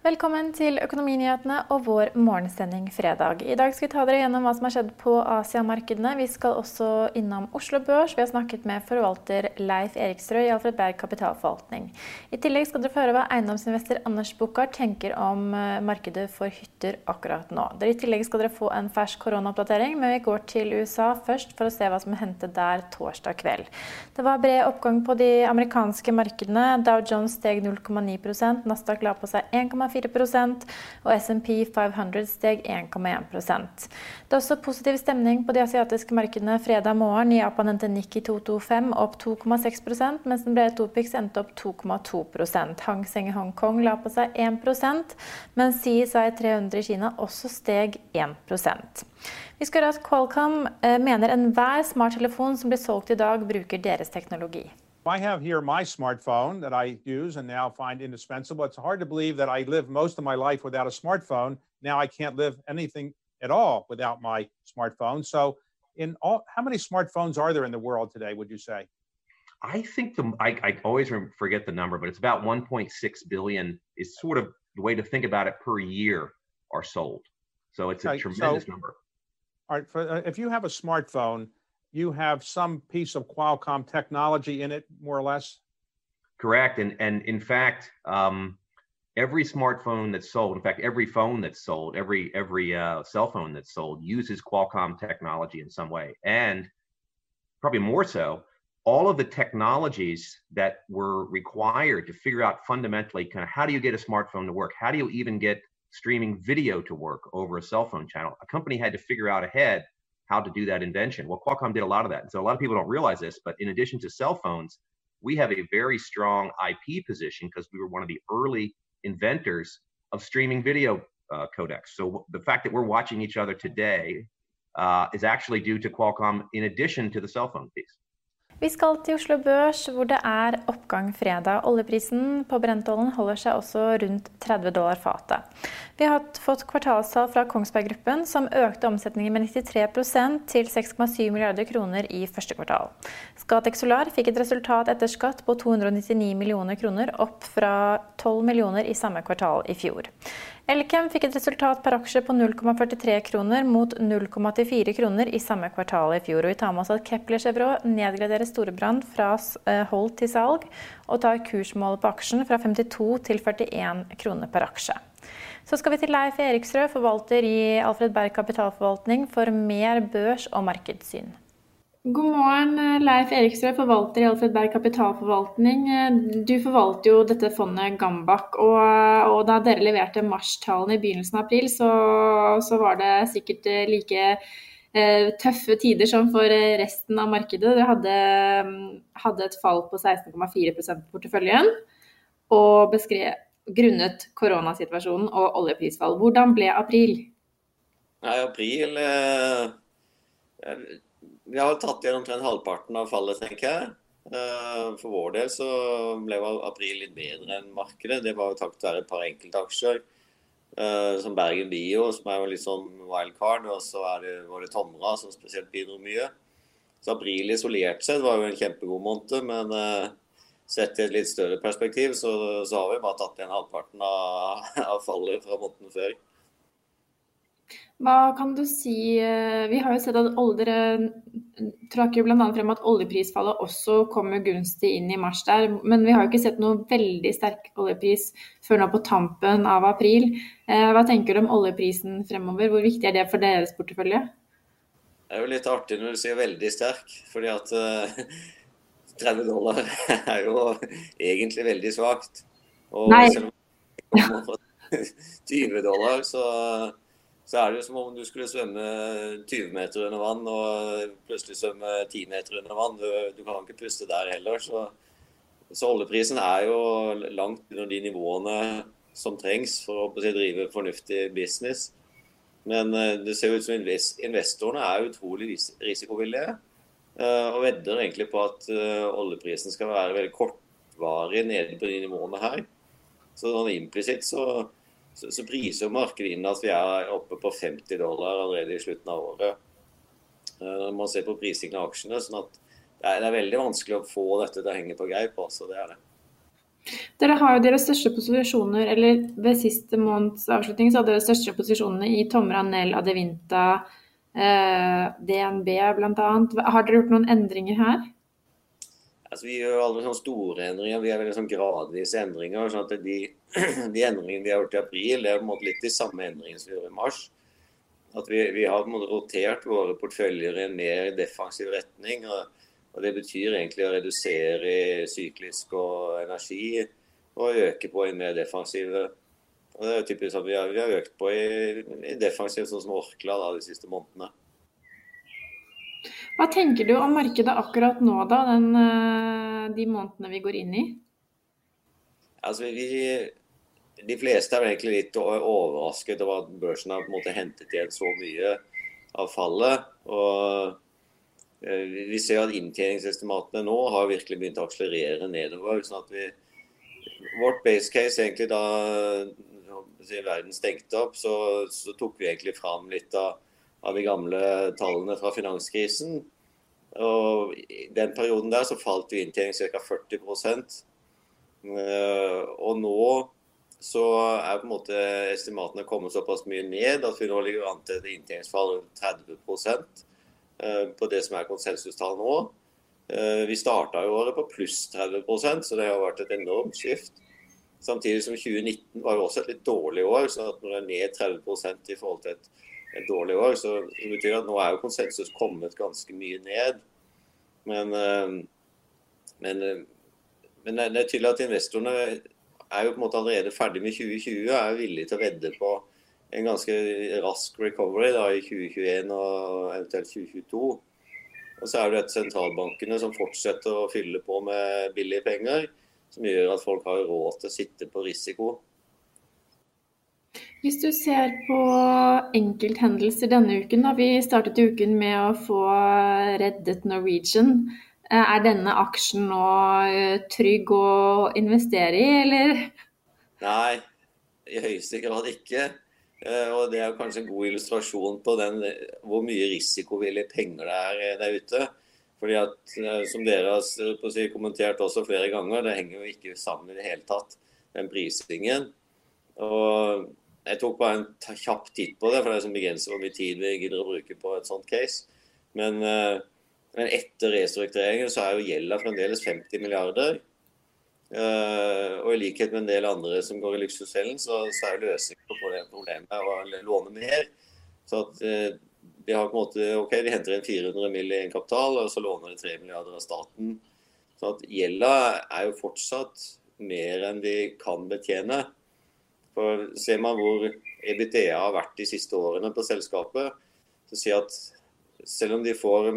Velkommen til Økonominyhetene og vår morgensending fredag. I dag skal vi ta dere gjennom hva som har skjedd på Asiamarkedene. Vi skal også innom Oslo Børs. Vi har snakket med forvalter Leif Eriksrød i Alfred Berg kapitalforvaltning. I tillegg skal dere få høre hva eiendomsinvestor Anders Bukkart tenker om eh, markedet for hytter akkurat nå. I tillegg skal dere få en fersk koronaoppdatering, men vi går til USA først for å se hva som hendte der torsdag kveld. Det var bred oppgang på de amerikanske markedene. Dow Jones steg 0,9% Nasdaq la på seg 1,4 1,4% og SMP 500 steg 1,1 Det er også positiv stemning på de asiatiske markedene fredag morgen. I Japan endte Nikki 225 opp 2,6 mens den brede Topix endte opp 2,2 Hang Seng i Hongkong la på seg 1 mens CSI 300 i Kina også steg 1% vi skal høre at Qualcomm eh, mener enhver smarttelefon som blir solgt i dag, bruker deres teknologi. I have here my smartphone that I use and now find indispensable. It's hard to believe that I lived most of my life without a smartphone. Now I can't live anything at all without my smartphone. So, in all, how many smartphones are there in the world today? Would you say? I think the I, I always forget the number, but it's about 1.6 billion. Is sort of the way to think about it per year are sold. So it's okay, a tremendous so, number. All right, for, uh, if you have a smartphone you have some piece of Qualcomm technology in it, more or less? Correct. And, and in fact, um, every smartphone that's sold, in fact, every phone that's sold, every, every uh, cell phone that's sold uses Qualcomm technology in some way. And probably more so, all of the technologies that were required to figure out fundamentally kind of how do you get a smartphone to work? How do you even get streaming video to work over a cell phone channel? A company had to figure out ahead how to do that invention. Well, Qualcomm did a lot of that. And so a lot of people don't realize this, but in addition to cell phones, we have a very strong IP position because we were one of the early inventors of streaming video uh, codecs. So the fact that we're watching each other today uh, is actually due to Qualcomm in addition to the cell phone piece. Vi skal til Oslo Børs, hvor det er oppgang fredag. Oljeprisen på Brentollen holder seg også rundt 30 dollar fatet. Vi har fått kvartalstall fra Kongsberg Gruppen, som økte omsetningen med 93% til 6,7 milliarder kroner i første kvartal. Scatec Solar fikk et resultat etter skatt på 299 millioner kroner, opp fra 12 millioner i samme kvartal i fjor. Elkem fikk et resultat per aksje på 0,43 kroner mot 0,84 kroner i samme kvartal i fjor. Og vi tar med oss at Kepler Chevrolet nedgraderer Storebrand fra eh, hold til salg, og tar kursmålet på aksjen fra 52 til 41 kroner per aksje. Så skal vi til Leif Eriksrød, forvalter i Alfred Berg kapitalforvaltning, for mer børs- og markedssyn. God morgen, Leif Erikstrø, forvalter i Alfred Berg kapitalforvaltning. Du forvalter jo dette fondet Gambak, og, og da dere leverte marstallene i begynnelsen av april, så, så var det sikkert like eh, tøffe tider som for resten av markedet. Dere hadde, hadde et fall på 16,4 på porteføljen, og beskrev grunnet koronasituasjonen og oljeprisfall. Hvordan ble april? Nei, april... Eh vi har tatt igjen omtrent halvparten av fallet, tenker jeg. Eh, for vår del så ble april litt bedre enn markedet. Det var jo takket være et par enkeltaksjer. aksjer. som Bergen Bio, som er jo litt sånn wildcard. Og så det, var det Tomra som spesielt bidro mye. Så april isolert sett var jo en kjempegod måned. Men uh, sett i et litt større perspektiv så, så, har vi bare tatt igjen halvparten av, av fallet fra måneden før. Hva kan du si eh, Vi har jo sett at dere trakk jo bl.a. frem at oljeprisfallet også kommer gunstig inn i mars der. Men vi har jo ikke sett noe veldig sterk oljepris før nå på tampen av april. Eh, hva tenker du om oljeprisen fremover? Hvor viktig er det for deres portefølje? Det er jo litt artig når du sier veldig sterk, fordi at 30 eh, dollar er jo egentlig veldig svakt. Og Nei. selv om 20 dollar, så så er det jo som om du skulle svømme 20 meter under vann og plutselig svømme 10 meter under vann. Du, du kan ikke puste der heller. Så, så, oljeprisen er jo langt under de nivåene som trengs for å drive fornuftig business. Men eh, det ser ut som investorene er utrolig risikovillige eh, og vedder egentlig på at eh, oljeprisen skal være veldig kortvarig nede på de nivåene her. Så sånn implisitt så så, så priser markedet inn at vi er oppe på 50 dollar allerede i slutten av året. Eh, når man ser på prisingen av aksjene. sånn at det er, det er, veldig vanskelig å få dette til å henge på greip. Altså, det er det. Dere har jo deres største posisjoner, eller ved siste måneds avslutning så hadde dere største posisjonene i Tomra, Nell, Adevinta, eh, DNB bl.a. Har dere gjort noen endringer her? Altså, vi gjør aldri sånne store endringer, vi er veldig sånn gradvise endringer. sånn at de, de, endringene vi har gjort i april, det er på en måte litt de samme endringene som vi gjorde i mars. At vi, vi har på en måte rotert våre porteføljer i en mer defensiv retning. og og Det betyr egentlig å redusere syklisk og energi og øke på i mer defensive. Og det er typisk at vi har, vi har økt på i, i defensiv, sånn som Orkla da, de siste månedene. Hva tenker du om markedet akkurat nå, da, den, eh, de månedene vi går inn i? Altså, vi, de fleste er egentlig litt overrasket over at børsen har på en måte hentet igjen så mye av fallet. og Eh, vi ser at inntjeningsestimatene nå har virkelig begynt å akselerere nedover. sånn at vi, Vårt base case egentlig da verden stengte opp, så, så tok vi egentlig fram litt av, av, de gamle tallene fra finanskrisen. Og I den perioden der så falt jo inntjening ca. 40 eh, Og nå så er på en måte estimatene kommet såpass mye ned at vi nå ligger an til et inntjeningsfall rundt 30 Eh, på det som er konsensustall nå. Eh, vi starta året på pluss 30% så det har vært et enormt skift. Samtidig som 2019 var jo også et litt dårlig år. så at når det er ned 30% i forhold til et, et dårlig år, så det betyr at nå er jo konsensus kommet ganske mye ned. Men, eh, men, men det er tydelig at investorene er jo på en måte allerede ferdig med 2020 og er villige til å vedde på en ganske rask recovery da, i 2021 og eventuelt 2022. Og så er det sentralbankene som fortsetter å fylle på med billige penger, som gjør at folk har råd til å sitte på risiko. Hvis du ser på enkelthendelser denne uken, da. Vi startet uken med å få reddet Norwegian. Er denne aksjen nå eh, trygg å investere i, eller? Nei, i høyeste grad ikke. Eh, og Det er kanskje en god illustrasjon på den, hvor mye risikovillige penger det er eh, der ute. Fordi at, eh, Som dere har si, kommentert også flere ganger, det henger jo ikke sammen i det hele tatt, den prisingen. Og Jeg tok bare en kjapp titt på det, for det er som begrenser hvor mye tid vi gidder å bruke på et sånt case. Men, men etter restruktureringen så er jo gjelda fremdeles 50 milliarder. Uh, og i likhet med en del andre som går i luksusfellen, så, så er løsningen på det problemet å låne mer. Så at uh, de har på en måte, ok, de henter inn 400 mill. i egenkapital, og så låner de 3 milliarder av staten. Så at gjelda er jo fortsatt mer enn de kan betjene. For Ser man hvor EBTA har vært de siste årene på selskapet, så sier at selv om de får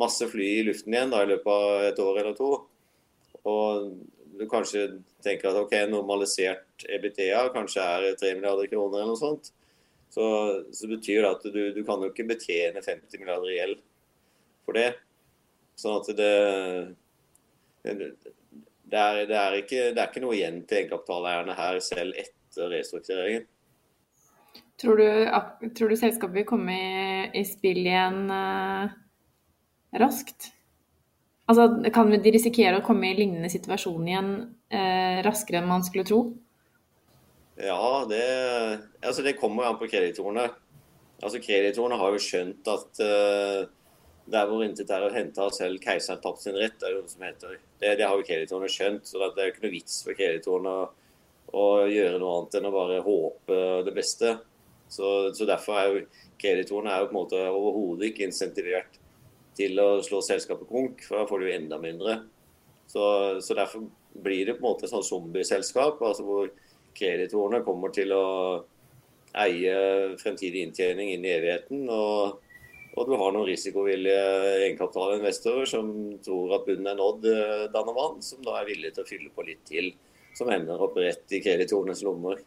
masse fly i luften igjen da, i løpet av et år eller to, og du kanskje tenker at ok, normalisert EBTA kanskje er 3 milliarder kroner eller noe sånt, så, så betyr det at du, du, kan jo ikke betjene 50 milliarder gjeld for det. Sånn at det, det, det, er, det, er ikke, det er ikke noe igjen til egenkapitaleierne her selv etter restruktureringen. Tror du, tror du selskapet vil komme i, i spill igjen uh, raskt? Altså, kan de risikere å komme i lignende situasjon igjen eh, raskere enn man skulle tro? Ja, det, altså det kommer an på kreditorene. Altså Kreditorene har jo skjønt at uh, der hvor intet er å hente, har selv keiseren tapt sin rett. Er jo noe som heter. Det, det har jo kreditorene skjønt. så Det er jo ikke noe vits for kreditorene å, å, gjøre noe annet enn å bare håpe det beste. Så, så Derfor er jo kreditorene er jo på en måte overhodet ikke insentivert til å slå selskapet konk, for da får du enda mindre. Så, så derfor blir det på en måte et sånn zombieselskap, altså hvor kreditorene kommer til å eie fremtidig inntjening inn i evigheten. Og, og du har noen risikovillige egenkapitalinvestorer som tror at bunnen er nådd Danavan, danner vann, som da er villige til å fylle på litt til, som ender opp rett i kreditorenes lommer.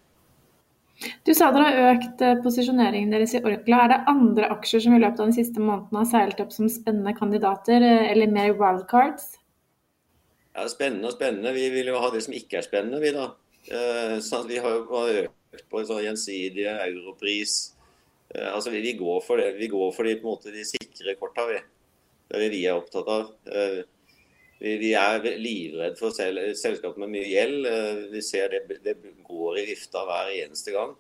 Du sa dere har økt eh, posisjoneringen deres i Orkla. Er det andre aksjer som i løpet av den siste måneden har seilt opp som spennende kandidater, eh, eller mer wildcards? Ja, Spennende og spennende. Vi vil jo ha det som ikke er spennende, vi da. Eh, så vi har jo økt på en sånn gjensidige europris. Altså, vi, går for det. Vi går for de, måte, de sikre korta, vi. Det er det vi er opptatt av. vi, vi er livredde for sel selskaper med mye gjeld. Vi ser det, det går i vifta hver eneste gang.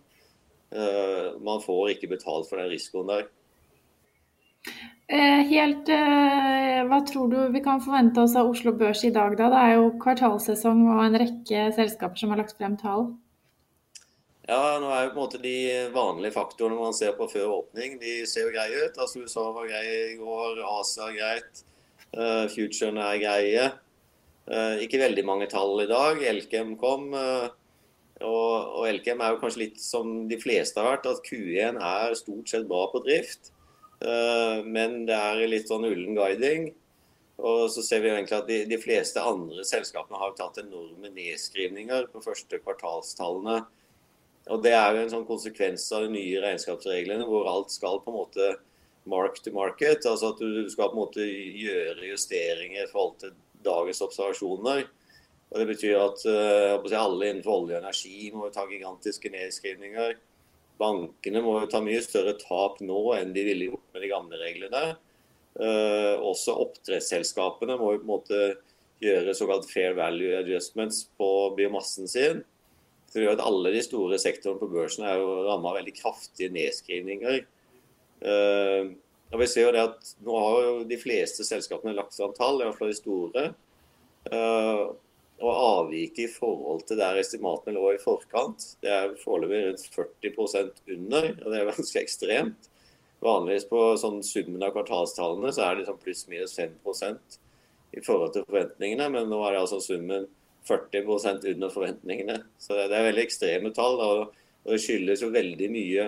Man får ikke betalt for den risikoen der. Helt, Hva tror du vi kan forvente oss av Oslo Børs i dag? da? Det er jo kvartalssesong og en rekke selskaper som har lagt frem tall. Ja, nå er jo på en måte De vanlige faktorene man ser på før åpning, de ser jo greie ut. Altså USA var grei i går, Asia er greit, uh, futurene er greie. Uh, ikke veldig mange tall i dag. Elkem kom. Uh, og, og, Elkem er jo kanskje litt som de fleste har vært, at Q1 er stort sett bra på drift. Uh, men det er litt sånn ullen guiding. Og så ser vi jo egentlig at de, de fleste andre selskapene har tatt enorme nedskrivninger på første kvartalstallene. Og Det er jo en sånn konsekvens av de nye regnskapsreglene, hvor alt skal på en måte mark to market. altså At du skal på en måte gjøre justeringer i forhold til dagens observasjoner. Og Det betyr at uh, alle innenfor olje og energi må ta gigantiske nedskrivninger. Bankene må ta mye større tap nå enn de ville gjort med de gamle reglene. Uh, også oppdrettsselskapene må på en måte gjøre såkalt fair value adjustments på biomassen sin. Det gjør at alle de store sektorene på børsen er jo ramma av veldig kraftige nedskrivninger. Uh, og vi ser jo det at Nå har jo de fleste selskapene lagt fram tall, iallfall de store. Uh, og avviket i forhold til der estimatene lå i forkant, det er foreløpig rundt 40% under. og Det er ganske ekstremt. Vanligvis på sånn summen av kvartalstallene så er det liksom pluss-minus 5% i forhold til forventningene, men nå er det altså summen 40% under forventningene. Så det er veldig ekstreme tall. Og, det skyldes jo veldig mye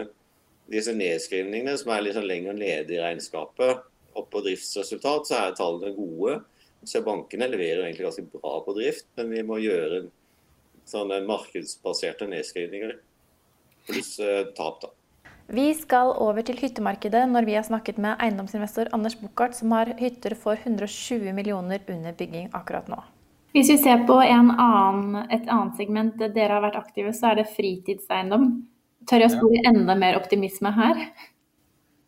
disse nedskrivningene som er sånn lenger nede i regnskapet. Og på driftsresultat så er tallene gode. Så bankene leverer egentlig ganske bra på drift, men vi må gjøre sånne markedsbaserte nedskrivninger. Pluss eh, tap, da. Vi skal over til hyttemarkedet når vi har snakket med eiendomsinvestor Anders Buchardt, som har hytter for 120 millioner under bygging akkurat nå. Hvis vi ser på annen, et annet segment der dere har vært aktive, så er det fritidseiendom. Tør jeg å spore enda mer optimisme her?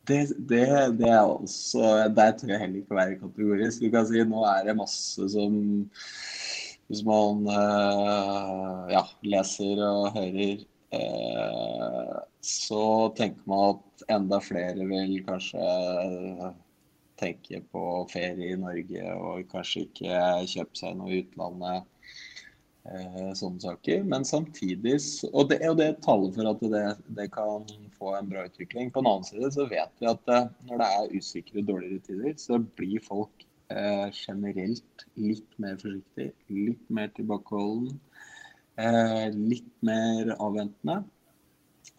Det, det, det, er også Der tør jeg heller ikke være kategorisk. Du kan si Nå er det masse som Hvis man uh, ja, leser og hører, uh, så tenker man at enda flere vil kanskje tenke på ferie i Norge og kanskje ikke kjøpe seg noe i utlandet. Eh, sånne saker. Men samtidig Og det, og det taler for at det, det, kan få en bra utvikling. På den annen side så vet vi at eh, når det er usikre, dårligere tider, så blir folk eh, generelt litt mer forsiktige, litt mer tilbakeholden, eh, litt mer avventende.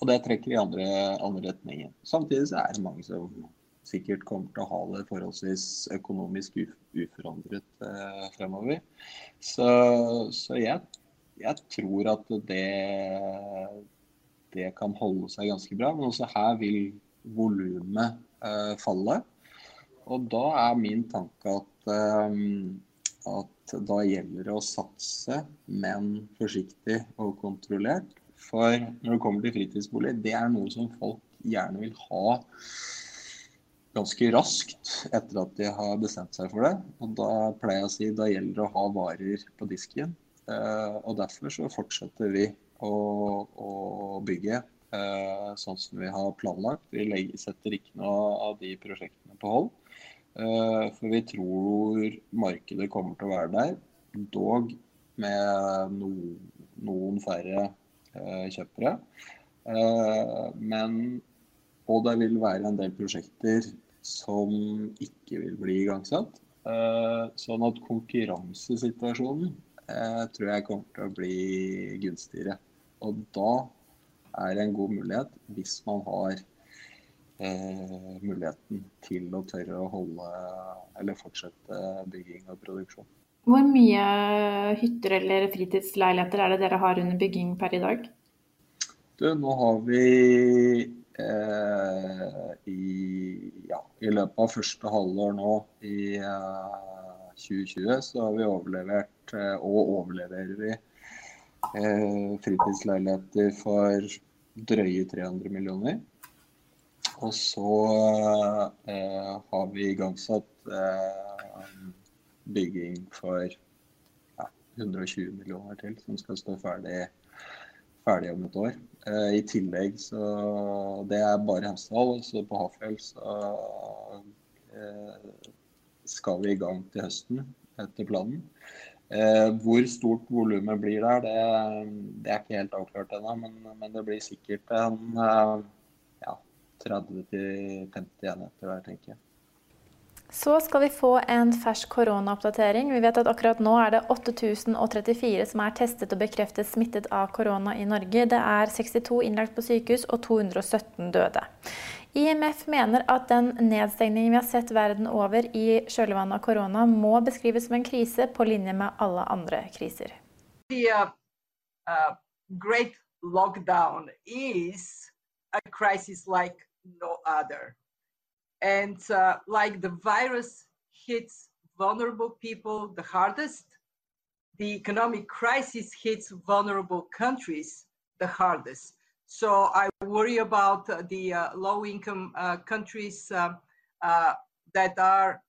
Og det trekker i andre, andre retninger. Samtidig så er det mange som sikkert kommer til å ha det forholdsvis økonomisk uforandret eh, fremover. Så, så jeg, jeg, tror at det, det kan holde seg ganske bra. Men også her vil volumet eh, falle. Og da er min tanke at, eh, at da gjelder det å satse, men forsiktig og kontrollert. For når det kommer til fritidsbolig, det er noe som folk gjerne vil ha ganske raskt etter at de har bestemt seg for det. Og da pleier jeg å si da gjelder det å ha varer på disken. Eh, og derfor så fortsetter vi å, å bygge eh, sånn som vi har planlagt. Vi legger, setter ikke noe av de prosjektene på hold. Eh, for vi tror markedet kommer til å være der, dog med no, noen færre kjøpere. Men og det vil være en del prosjekter som ikke vil bli igangsatt. Eh, sånn at konkurransesituasjonen eh, tror jeg kommer til å bli gunstigere. Og da er det en god mulighet, hvis man har eh, muligheten til å tørre å holde eller fortsette bygging og produksjon. Hvor mye hytter eller fritidsleiligheter er det dere har under bygging per i dag? Du, nå har vi i, ja, i, løpet av første halvår nå i 2020 eh, så har vi overlevert, eh, og overleverer vi, fritidsleiligheter for drøye 300 millioner. Og så har vi igangsatt bygging for ja, 120 millioner til, som skal stå ferdig, ferdig om et år. Uh, I tillegg så Det er bare Hemsedal, så på Hafjell så uh, skal vi i gang til høsten etter planen. Eh, hvor stort volumet blir der, det, det, er ikke helt avklart ennå. Men, men, det blir sikkert en eh, ja, 30-50 enheter der, tenker jeg. Så skal vi få en fersk koronaoppdatering. Vi vet at akkurat nå er det 8034 som er testet og bekreftet smittet av korona i Norge. Det er 62 innlagt på sykehus og 217 døde. IMF mener at den nedstengningen vi har sett verden over i kjølvannet av korona, må beskrives som en krise på linje med alle andre kriser. The, uh, uh, great lockdown is a crisis like no other. And uh, like the virus hits vulnerable people the hardest, the economic crisis hits vulnerable countries the hardest. So I worry about uh, the uh, low-income uh, countries uh, uh, that are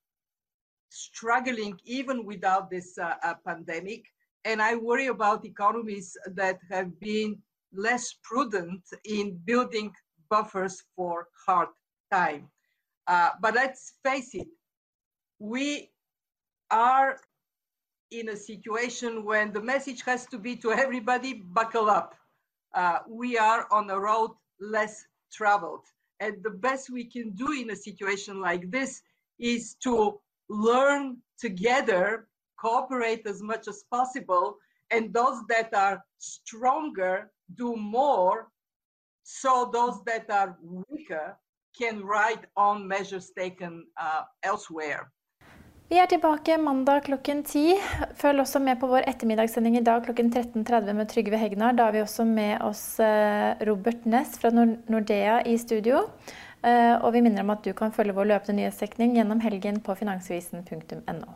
struggling even without this uh, pandemic. And I worry about economies that have been less prudent in building buffers for hard time. But let's face it, we are in a situation when the message has to be to everybody buckle up uh, we are on a road less traveled. And the best we can do in a situation like this is to learn together, cooperate as much as possible, and those that are stronger do more, so those that are weaker can ride on measures taken uh, elsewhere. Vi er tilbake mandag klokken ti. Følg også med på vår ettermiddagssending i dag klokken 13.30 med Trygve Hegnar. Da har vi også med oss eh, Robert Ness fra Nordea i studio. Eh, og vi minner om at du kan følge vår løpende nyhetsdekning gjennom helgen på finansvisen.no.